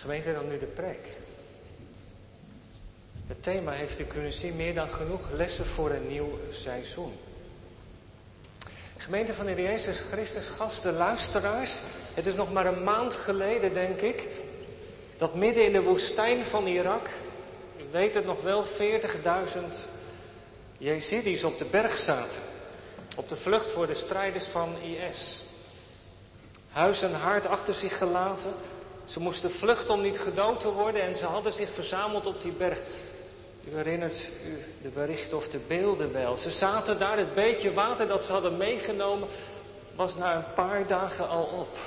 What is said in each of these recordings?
Gemeente, dan nu de preek. Het thema heeft u kunnen zien, meer dan genoeg lessen voor een nieuw seizoen. Gemeente van de Jezus Christus, gasten, luisteraars. Het is nog maar een maand geleden, denk ik, dat midden in de woestijn van Irak, weet het nog wel, 40.000 Jezidis op de berg zaten. Op de vlucht voor de strijders van IS. Huis en haard achter zich gelaten. Ze moesten vluchten om niet gedood te worden en ze hadden zich verzameld op die berg. U herinnert u de berichten of de beelden wel. Ze zaten daar, het beetje water dat ze hadden meegenomen was na een paar dagen al op.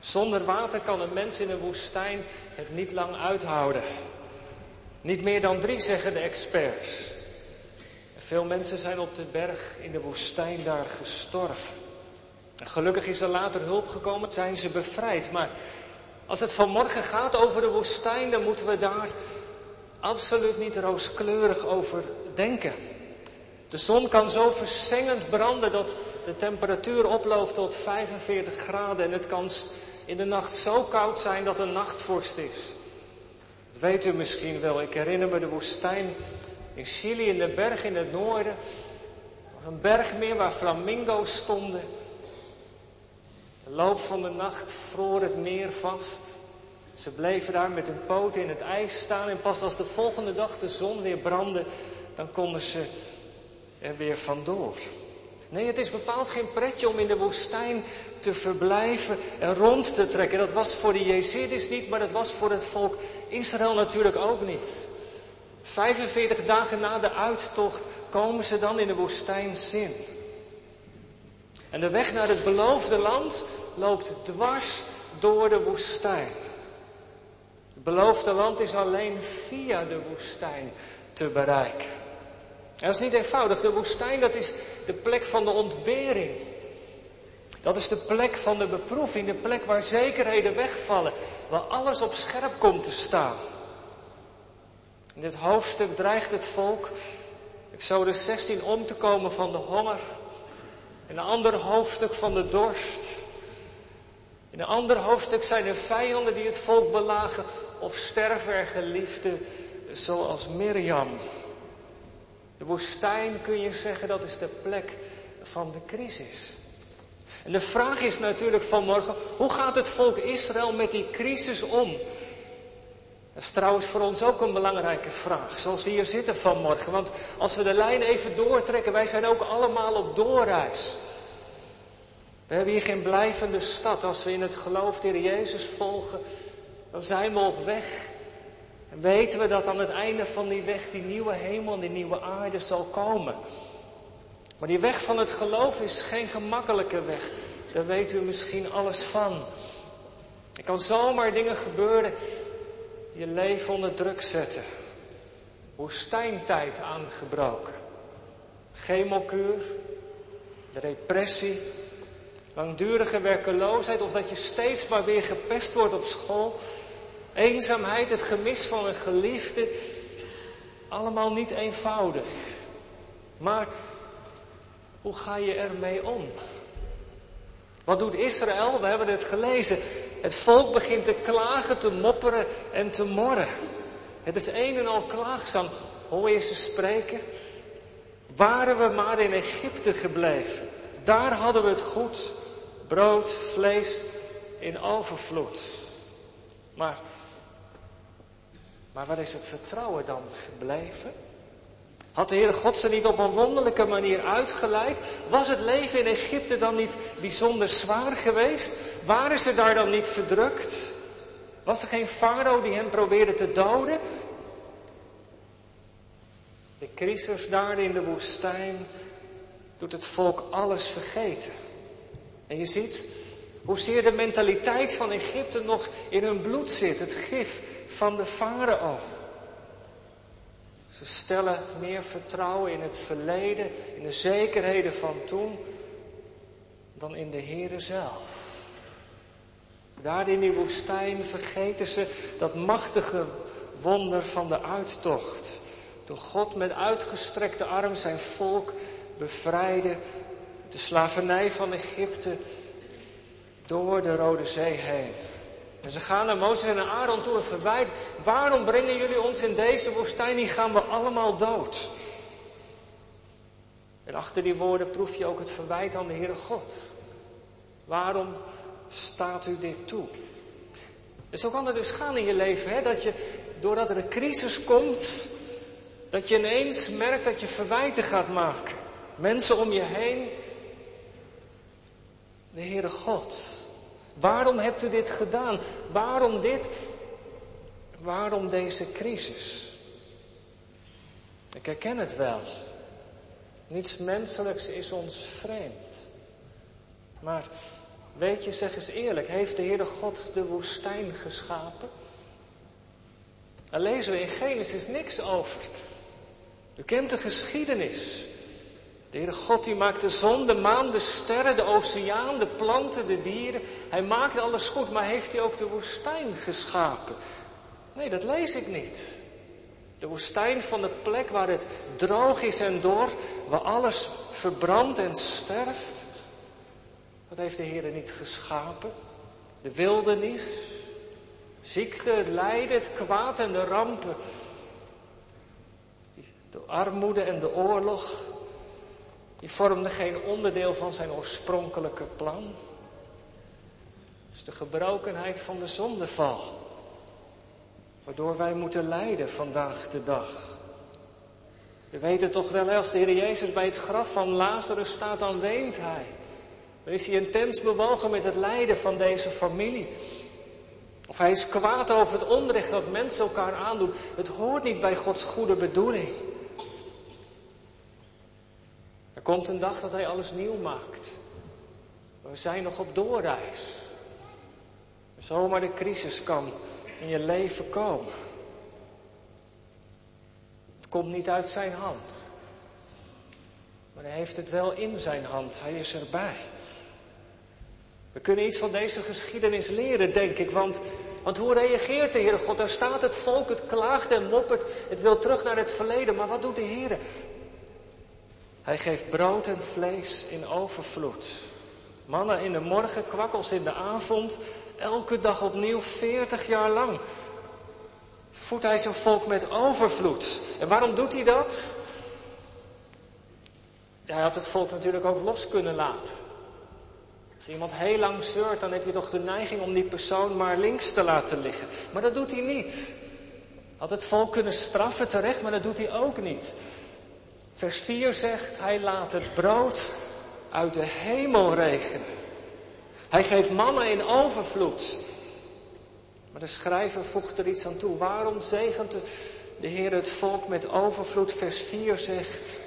Zonder water kan een mens in een woestijn het niet lang uithouden. Niet meer dan drie, zeggen de experts. veel mensen zijn op de berg in de woestijn daar gestorven. En gelukkig is er later hulp gekomen, zijn ze bevrijd. Maar als het vanmorgen gaat over de woestijn, dan moeten we daar absoluut niet rooskleurig over denken. De zon kan zo verzengend branden dat de temperatuur oploopt tot 45 graden en het kan in de nacht zo koud zijn dat een nachtvorst is. Dat weet u misschien wel. Ik herinner me de woestijn in Chili in de berg in het noorden. Er was een bergmeer waar flamingo's stonden. Loop van de nacht vroor het meer vast. Ze bleven daar met hun poten in het ijs staan en pas als de volgende dag de zon weer brandde, dan konden ze er weer vandoor. Nee, het is bepaald geen pretje om in de woestijn te verblijven en rond te trekken. Dat was voor de Jezidis niet, maar dat was voor het volk Israël natuurlijk ook niet. 45 dagen na de uittocht komen ze dan in de woestijn Zin. En de weg naar het beloofde land loopt dwars door de woestijn. Het beloofde land is alleen via de woestijn te bereiken. En dat is niet eenvoudig. De woestijn, dat is de plek van de ontbering. Dat is de plek van de beproeving, de plek waar zekerheden wegvallen, waar alles op scherp komt te staan. In dit hoofdstuk dreigt het volk, Exodus 16, om te komen van de honger. In een ander hoofdstuk van de dorst. In een ander hoofdstuk zijn er vijanden die het volk belagen of sterven er geliefden zoals Mirjam. De woestijn kun je zeggen dat is de plek van de crisis. En de vraag is natuurlijk vanmorgen, hoe gaat het volk Israël met die crisis om? Dat is trouwens voor ons ook een belangrijke vraag, zoals we hier zitten vanmorgen. Want als we de lijn even doortrekken, wij zijn ook allemaal op doorreis. We hebben hier geen blijvende stad. Als we in het geloof de Jezus volgen, dan zijn we op weg. En weten we dat aan het einde van die weg die nieuwe hemel en die nieuwe aarde zal komen. Maar die weg van het geloof is geen gemakkelijke weg. Daar weet u misschien alles van. Er kan zomaar dingen gebeuren die je leven onder druk zetten. Woestijntijd aangebroken. Chemokuur, de repressie, langdurige werkeloosheid of dat je steeds maar weer gepest wordt op school. Eenzaamheid, het gemis van een geliefde. Allemaal niet eenvoudig. Maar hoe ga je ermee om? Wat doet Israël? We hebben het gelezen. Het volk begint te klagen, te mopperen en te morren. Het is een en al klaagzaam. Hoor je ze spreken? Waren we maar in Egypte gebleven. Daar hadden we het goed. Brood, vlees in overvloed. Maar maar waar is het vertrouwen dan gebleven? Had de Heere God ze niet op een wonderlijke manier uitgeleid? Was het leven in Egypte dan niet bijzonder zwaar geweest? Waren ze daar dan niet verdrukt? Was er geen farao die hen probeerde te doden? De crisis daar in de woestijn doet het volk alles vergeten. En je ziet hoezeer de mentaliteit van Egypte nog in hun bloed zit. Het gif van de farao. Ze stellen meer vertrouwen in het verleden, in de zekerheden van toen, dan in de Heere zelf. Daar in die woestijn vergeten ze dat machtige wonder van de uittocht. Toen God met uitgestrekte arm zijn volk bevrijdde, de slavernij van Egypte door de Rode Zee heen. En ze gaan naar Mozes en naar Aaron toe en verwijt. Waarom brengen jullie ons in deze woestijn? Gaan we allemaal dood. En achter die woorden proef je ook het verwijt aan de Heere God. Waarom staat u dit toe? En zo kan het dus gaan in je leven, hè? dat je doordat er een crisis komt, dat je ineens merkt dat je verwijten gaat maken. Mensen om je heen. De Heere God. Waarom hebt u dit gedaan? Waarom dit? Waarom deze crisis? Ik herken het wel. Niets menselijks is ons vreemd. Maar weet je, zeg eens eerlijk, heeft de Heere God de woestijn geschapen? Daar lezen we in Genesis niks over. U kent de geschiedenis. De Heere God die maakt de zon, de maan, de sterren, de oceaan, de planten, de dieren. Hij maakt alles goed, maar heeft hij ook de woestijn geschapen? Nee, dat lees ik niet. De woestijn van de plek waar het droog is en dor, waar alles verbrandt en sterft. Dat heeft de Heer niet geschapen. De wildernis, ziekte, het lijden, het kwaad en de rampen. De armoede en de oorlog, die vormden geen onderdeel van zijn oorspronkelijke plan. Het is de gebrokenheid van de zondeval. Waardoor wij moeten lijden vandaag de dag. We weten toch wel, als de Heer Jezus bij het graf van Lazarus staat, dan weent hij. Dan is hij intens bewogen met het lijden van deze familie. Of hij is kwaad over het onrecht dat mensen elkaar aandoen. Het hoort niet bij Gods goede bedoeling. Er komt een dag dat hij alles nieuw maakt. We zijn nog op doorreis. Zomaar de crisis kan in je leven komen. Het komt niet uit zijn hand. Maar hij heeft het wel in zijn hand. Hij is erbij. We kunnen iets van deze geschiedenis leren, denk ik. Want, want hoe reageert de Heer God? Daar staat het volk, het klaagt en moppert. Het wil terug naar het verleden. Maar wat doet de Heer? Hij geeft brood en vlees in overvloed. Mannen in de morgen, kwakkels in de avond. Elke dag opnieuw, veertig jaar lang. Voedt hij zijn volk met overvloed. En waarom doet hij dat? Hij had het volk natuurlijk ook los kunnen laten. Als iemand heel lang zeurt, dan heb je toch de neiging om die persoon maar links te laten liggen. Maar dat doet hij niet. Had het volk kunnen straffen terecht, maar dat doet hij ook niet. Vers 4 zegt, hij laat het brood uit de hemel regenen. Hij geeft mannen in overvloed. Maar de schrijver voegt er iets aan toe. Waarom zegent de Heer het volk met overvloed? Vers 4 zegt,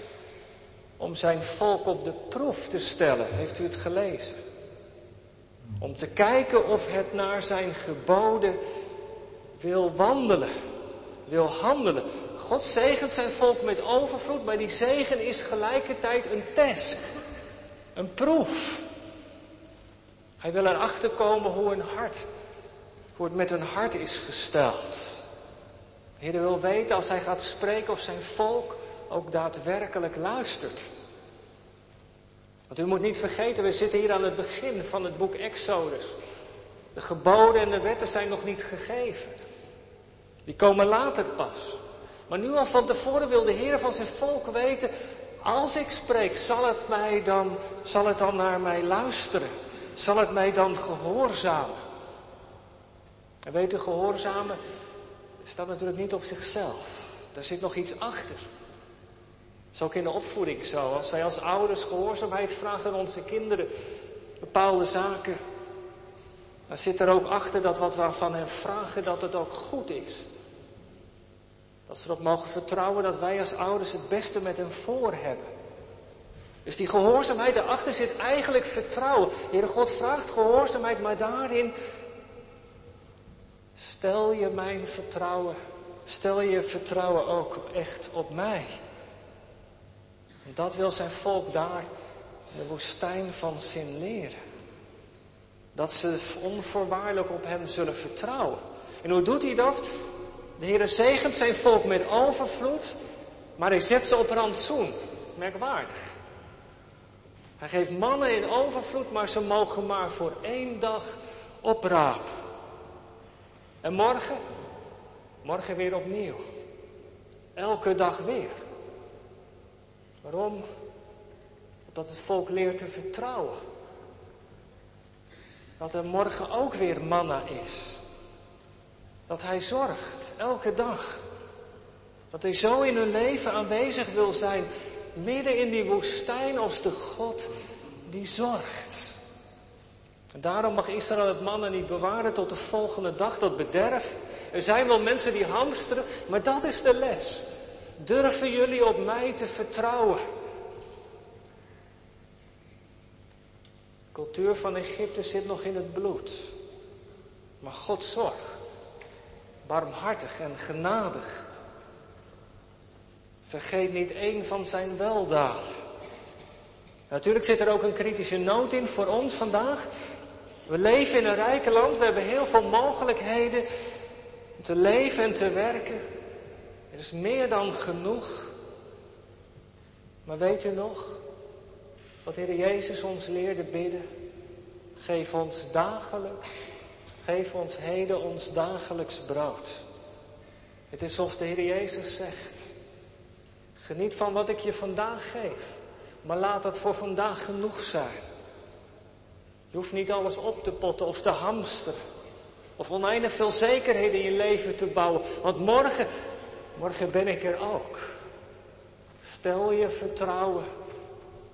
om zijn volk op de proef te stellen. Heeft u het gelezen? Om te kijken of het naar zijn geboden wil wandelen, wil handelen. God zegent zijn volk met overvloed, maar die zegen is gelijkertijd een test, een proef. Hij wil erachter komen hoe een hart, hoe het met een hart is gesteld. De wil weten als hij gaat spreken of zijn volk ook daadwerkelijk luistert. Want u moet niet vergeten, we zitten hier aan het begin van het boek Exodus. De geboden en de wetten zijn nog niet gegeven. Die komen later pas. Maar nu al van tevoren wil de Heer van zijn volk weten, als ik spreek, zal het, mij dan, zal het dan naar mij luisteren? Zal het mij dan gehoorzamen? En weet u, gehoorzamen staat natuurlijk niet op zichzelf. Daar zit nog iets achter. Dat is ook in de opvoeding zo. Als wij als ouders gehoorzaamheid vragen aan onze kinderen bepaalde zaken, dan zit er ook achter dat wat we van hen vragen, dat het ook goed is. Dat ze erop mogen vertrouwen dat wij als ouders het beste met hen voor hebben. Dus die gehoorzaamheid daarachter zit eigenlijk vertrouwen. Heere God vraagt gehoorzaamheid, maar daarin stel je mijn vertrouwen, stel je vertrouwen ook echt op mij. En dat wil zijn volk daar in de woestijn van zin leren. Dat ze onvoorwaardelijk op hem zullen vertrouwen. En hoe doet hij dat? De Heer zegent zijn volk met overvloed, maar hij zet ze op rantsoen. Merkwaardig. Hij geeft mannen in overvloed, maar ze mogen maar voor één dag oprapen. En morgen, morgen weer opnieuw. Elke dag weer. Waarom? Dat het volk leert te vertrouwen. Dat er morgen ook weer manna is. Dat hij zorgt, elke dag. Dat hij zo in hun leven aanwezig wil zijn, midden in die woestijn als de God die zorgt. En daarom mag Israël het mannen niet bewaren tot de volgende dag, dat bederft. Er zijn wel mensen die hamsteren, maar dat is de les. Durven jullie op mij te vertrouwen? De cultuur van Egypte zit nog in het bloed. Maar God zorgt. Barmhartig en genadig. Vergeet niet één van zijn weldaden. Natuurlijk zit er ook een kritische noot in voor ons vandaag. We leven in een rijke land, we hebben heel veel mogelijkheden om te leven en te werken. Er is meer dan genoeg. Maar weet u nog wat Heer Jezus ons leerde bidden? Geef ons dagelijks, geef ons heden ons dagelijks brood. Het is alsof de Heer Jezus zegt, geniet van wat ik je vandaag geef, maar laat dat voor vandaag genoeg zijn. Je hoeft niet alles op te potten of te hamsteren. Of oneindig veel zekerheden in je leven te bouwen. Want morgen, morgen ben ik er ook. Stel je vertrouwen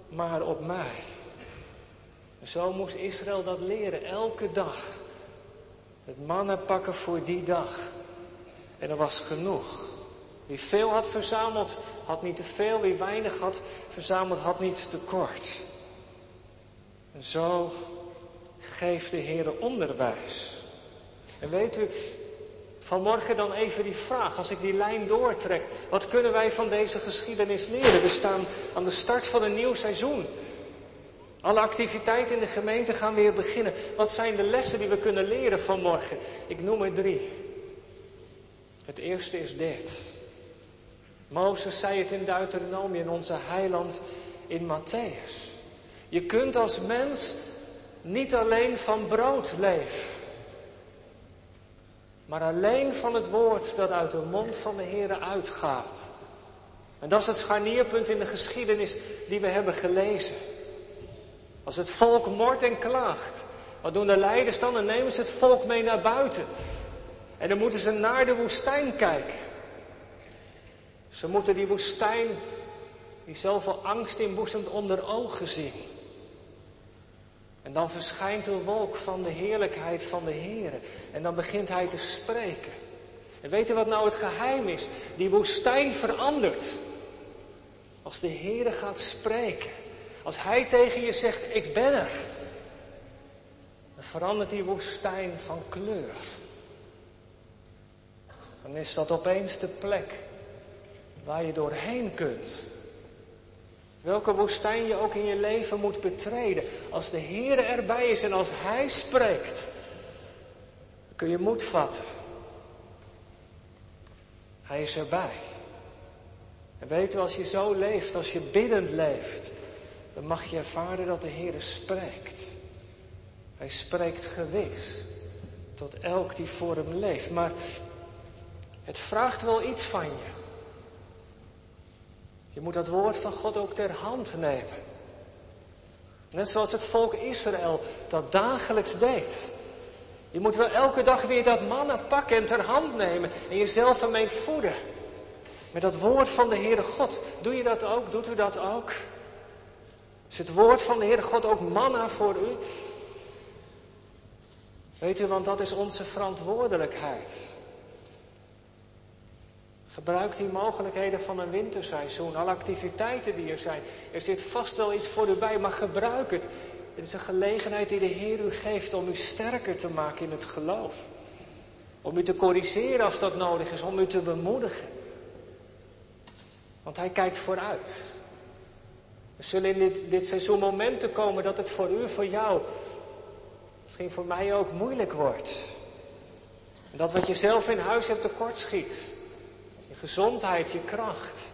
maar op mij. zo moest Israël dat leren, elke dag. Het mannen pakken voor die dag. En er was genoeg. Wie veel had verzameld, had niet te veel. Wie weinig had verzameld, had niet te kort. En zo geeft de Heer onderwijs. En weet u, vanmorgen dan even die vraag, als ik die lijn doortrek, wat kunnen wij van deze geschiedenis leren? We staan aan de start van een nieuw seizoen. Alle activiteiten in de gemeente gaan weer beginnen. Wat zijn de lessen die we kunnen leren vanmorgen? Ik noem er drie. Het eerste is dit. Mozes zei het in Deuteronomie en onze heiland in Matthäus. Je kunt als mens niet alleen van brood leven, maar alleen van het woord dat uit de mond van de Heer uitgaat. En dat is het scharnierpunt in de geschiedenis die we hebben gelezen. Als het volk moordt en klaagt, wat doen de leiders dan? Dan nemen ze het volk mee naar buiten. En dan moeten ze naar de woestijn kijken. Ze moeten die woestijn, die zoveel angst inboezemt, onder ogen zien. En dan verschijnt de wolk van de heerlijkheid van de Heer. En dan begint hij te spreken. En weet u wat nou het geheim is? Die woestijn verandert. Als de Heer gaat spreken. Als hij tegen je zegt, ik ben er. Dan verandert die woestijn van kleur. Dan is dat opeens de plek waar je doorheen kunt. Welke woestijn je ook in je leven moet betreden. Als de Heer erbij is en als Hij spreekt, kun je moed vatten. Hij is erbij. En weet u, als je zo leeft, als je biddend leeft, dan mag je ervaren dat de Heer spreekt. Hij spreekt gewis tot elk die voor hem leeft. Maar het vraagt wel iets van je. Je moet dat woord van God ook ter hand nemen. Net zoals het volk Israël dat dagelijks deed. Je moet wel elke dag weer dat mannen pakken en ter hand nemen en jezelf ermee voeden. Met dat woord van de Heere God. Doe je dat ook? Doet u dat ook? Is het woord van de Heere God ook manna voor u? Weet u, want dat is onze verantwoordelijkheid. Gebruik die mogelijkheden van een winterseizoen, alle activiteiten die er zijn. Er zit vast wel iets voor u bij, maar gebruik het. Het is een gelegenheid die de Heer u geeft om u sterker te maken in het geloof. Om u te corrigeren als dat nodig is, om u te bemoedigen. Want Hij kijkt vooruit. Er zullen in dit, seizoen momenten komen dat het voor u, voor jou, misschien voor mij ook moeilijk wordt. En dat wat je zelf in huis hebt tekort schiet gezondheid, je kracht,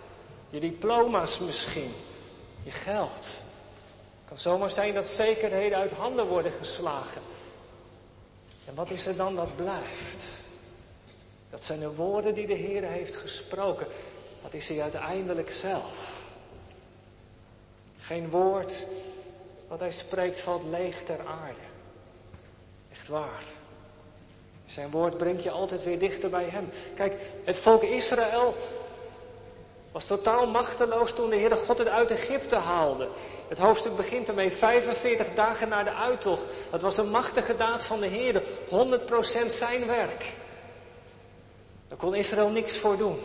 je diploma's misschien, je geld. Het kan zomaar zijn dat zekerheden uit handen worden geslagen. En wat is er dan dat blijft? Dat zijn de woorden die de Heer heeft gesproken. Dat is hij uiteindelijk zelf. Geen woord wat hij spreekt valt leeg ter aarde. Echt waar. Zijn woord brengt je altijd weer dichter bij hem. Kijk, het volk Israël was totaal machteloos toen de Heere God het uit Egypte haalde. Het hoofdstuk begint ermee 45 dagen na de uittocht. Dat was een machtige daad van de Heer, 100% zijn werk. Daar kon Israël niks voor doen.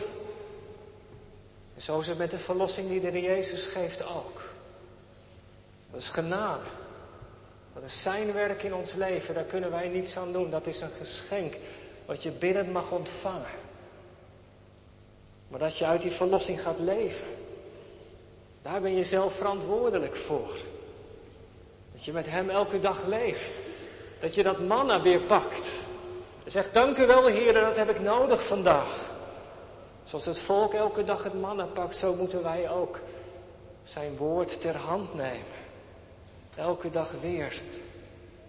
En zo is het met de verlossing die de Heer Jezus geeft ook. Dat is genade. Dat is zijn werk in ons leven, daar kunnen wij niets aan doen. Dat is een geschenk wat je binnen mag ontvangen. Maar dat je uit die verlossing gaat leven. Daar ben je zelf verantwoordelijk voor. Dat je met hem elke dag leeft. Dat je dat manna weer pakt. En zegt, dank u wel Heer, dat heb ik nodig vandaag. Zoals het volk elke dag het manna pakt, zo moeten wij ook zijn woord ter hand nemen. Elke dag weer.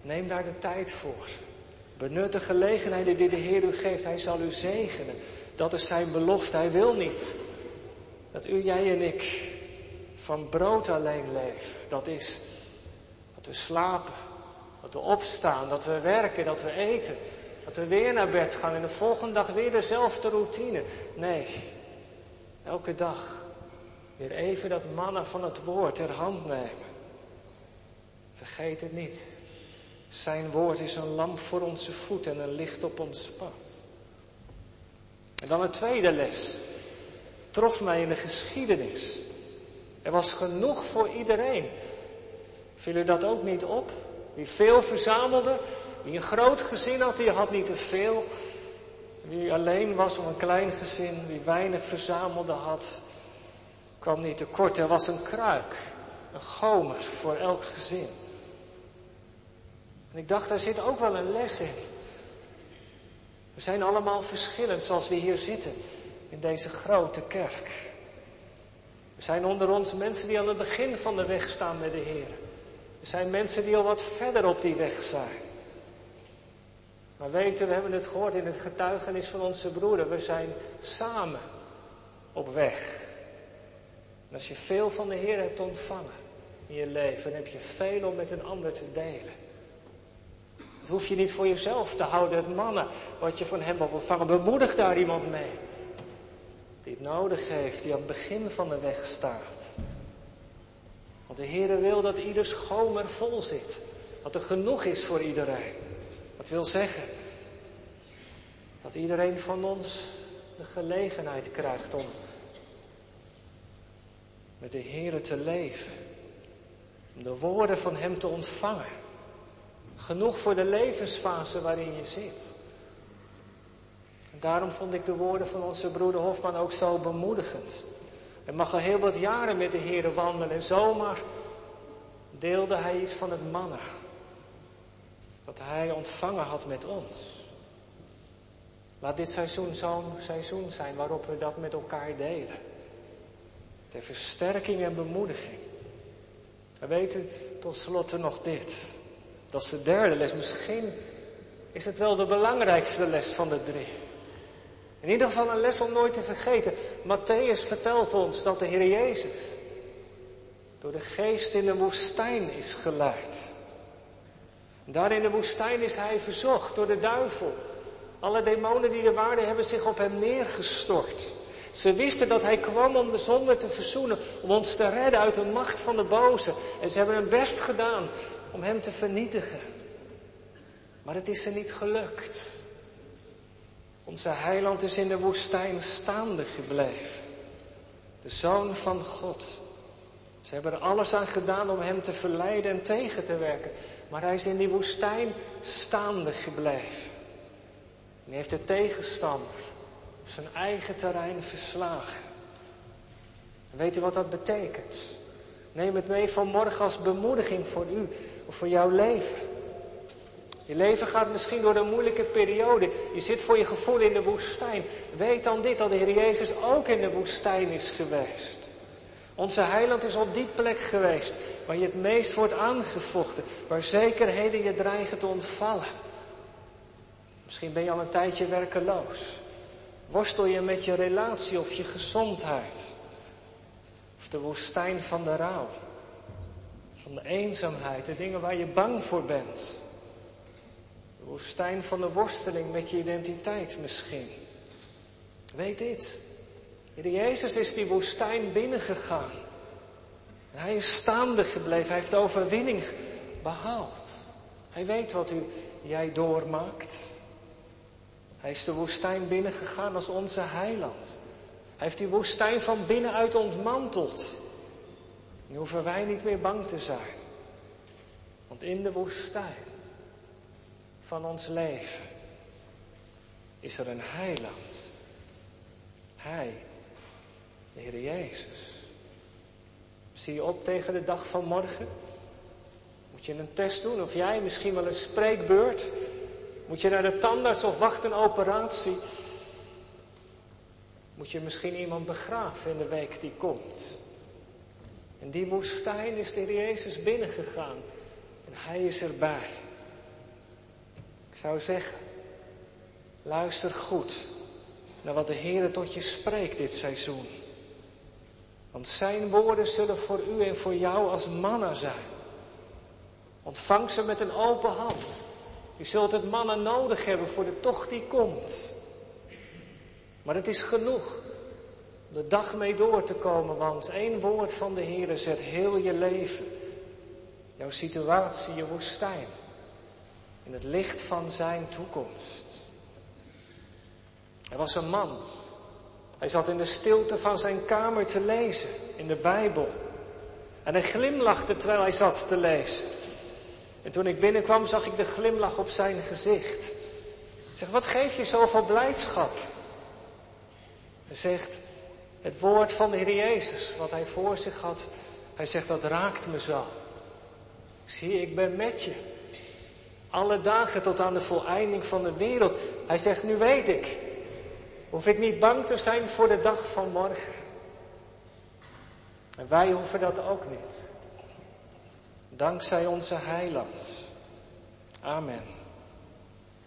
Neem daar de tijd voor. Benut de gelegenheden die de Heer u geeft. Hij zal u zegenen. Dat is zijn belofte. Hij wil niet dat u, jij en ik van brood alleen leven. Dat is dat we slapen, dat we opstaan, dat we werken, dat we eten. Dat we weer naar bed gaan en de volgende dag weer dezelfde routine. Nee, elke dag weer even dat mannen van het woord ter hand nemen. Vergeet het niet. Zijn woord is een lamp voor onze voet en een licht op ons pad. En dan een tweede les. Trof mij in de geschiedenis. Er was genoeg voor iedereen. Viel u dat ook niet op? Wie veel verzamelde, wie een groot gezin had, die had niet te veel. Wie alleen was om een klein gezin, wie weinig verzamelde had, kwam niet tekort. Er was een kruik, een gomer voor elk gezin. En ik dacht, daar zit ook wel een les in. We zijn allemaal verschillend zoals we hier zitten in deze grote kerk. Er zijn onder ons mensen die aan het begin van de weg staan met de Heer. Er zijn mensen die al wat verder op die weg zijn. Maar weten, we hebben het gehoord in het getuigenis van onze broeder. We zijn samen op weg. En als je veel van de Heer hebt ontvangen in je leven, dan heb je veel om met een ander te delen. Dat hoef je niet voor jezelf te houden, het mannen wat je van hem hebt ontvangen. Bemoedig daar iemand mee. Die het nodig heeft, die aan het begin van de weg staat. Want de Heere wil dat ieder schomer vol zit. Dat er genoeg is voor iedereen. Dat wil zeggen dat iedereen van ons de gelegenheid krijgt om met de Heere te leven. Om de woorden van Hem te ontvangen. Genoeg voor de levensfase waarin je zit. En daarom vond ik de woorden van onze broeder Hofman ook zo bemoedigend. Hij mag al heel wat jaren met de Heer wandelen en zomaar deelde hij iets van het mannen. Wat hij ontvangen had met ons. Laat dit seizoen zo'n seizoen zijn waarop we dat met elkaar delen. Ter versterking en bemoediging. En weet u, tot slot nog dit. Dat is de derde les. Misschien is het wel de belangrijkste les van de drie. In ieder geval een les om nooit te vergeten. Matthäus vertelt ons dat de Heer Jezus door de geest in de woestijn is geleid. Daar in de woestijn is hij verzocht door de duivel. Alle demonen die er waren hebben zich op hem neergestort. Ze wisten dat hij kwam om de zonde te verzoenen, om ons te redden uit de macht van de boze. En ze hebben hun best gedaan om hem te vernietigen. Maar het is ze niet gelukt. Onze heiland is in de woestijn staande gebleven. De zoon van God. Ze hebben er alles aan gedaan om hem te verleiden en tegen te werken. Maar hij is in die woestijn staande gebleven. En hij heeft de tegenstander op zijn eigen terrein verslagen. En weet u wat dat betekent? Neem het mee vanmorgen als bemoediging voor u of voor jouw leven. Je leven gaat misschien door een moeilijke periode. Je zit voor je gevoel in de woestijn. Weet dan dit, dat de Heer Jezus ook in de woestijn is geweest. Onze heiland is op die plek geweest waar je het meest wordt aangevochten. Waar zekerheden je dreigen te ontvallen. Misschien ben je al een tijdje werkeloos. Worstel je met je relatie of je gezondheid? Of de woestijn van de rouw? Van de eenzaamheid, de dingen waar je bang voor bent? De woestijn van de worsteling met je identiteit misschien? Weet dit. Jezus is die woestijn binnengegaan. Hij is staande gebleven. Hij heeft overwinning behaald. Hij weet wat u, jij doormaakt. Hij is de woestijn binnengegaan als onze heiland. Hij heeft die woestijn van binnenuit ontmanteld. Nu hoeven wij niet meer bang te zijn. Want in de woestijn van ons leven is er een heiland. Hij, de Heer Jezus. Zie je op tegen de dag van morgen? Moet je een test doen of jij misschien wel een spreekbeurt? Moet je naar de tandarts of wacht een operatie? Moet je misschien iemand begraven in de week die komt? In die woestijn is de Jezus binnengegaan en Hij is erbij. Ik zou zeggen, luister goed naar wat de Heer tot je spreekt dit seizoen. Want Zijn woorden zullen voor u en voor jou als mannen zijn. Ontvang ze met een open hand. Je zult het mannen nodig hebben voor de tocht die komt. Maar het is genoeg om de dag mee door te komen, want één woord van de Heer zet heel je leven, jouw situatie, je woestijn, in het licht van zijn toekomst. Er was een man. Hij zat in de stilte van zijn kamer te lezen in de Bijbel. En hij glimlachte terwijl hij zat te lezen. En toen ik binnenkwam zag ik de glimlach op zijn gezicht. Ik zeg, wat geef je zoveel blijdschap? Zegt, het woord van de Heer Jezus, wat hij voor zich had, hij zegt, dat raakt me zo. Zie, ik ben met je. Alle dagen tot aan de voleinding van de wereld. Hij zegt, nu weet ik. Hoef ik niet bang te zijn voor de dag van morgen. En wij hoeven dat ook niet. Dankzij onze heiland. Amen.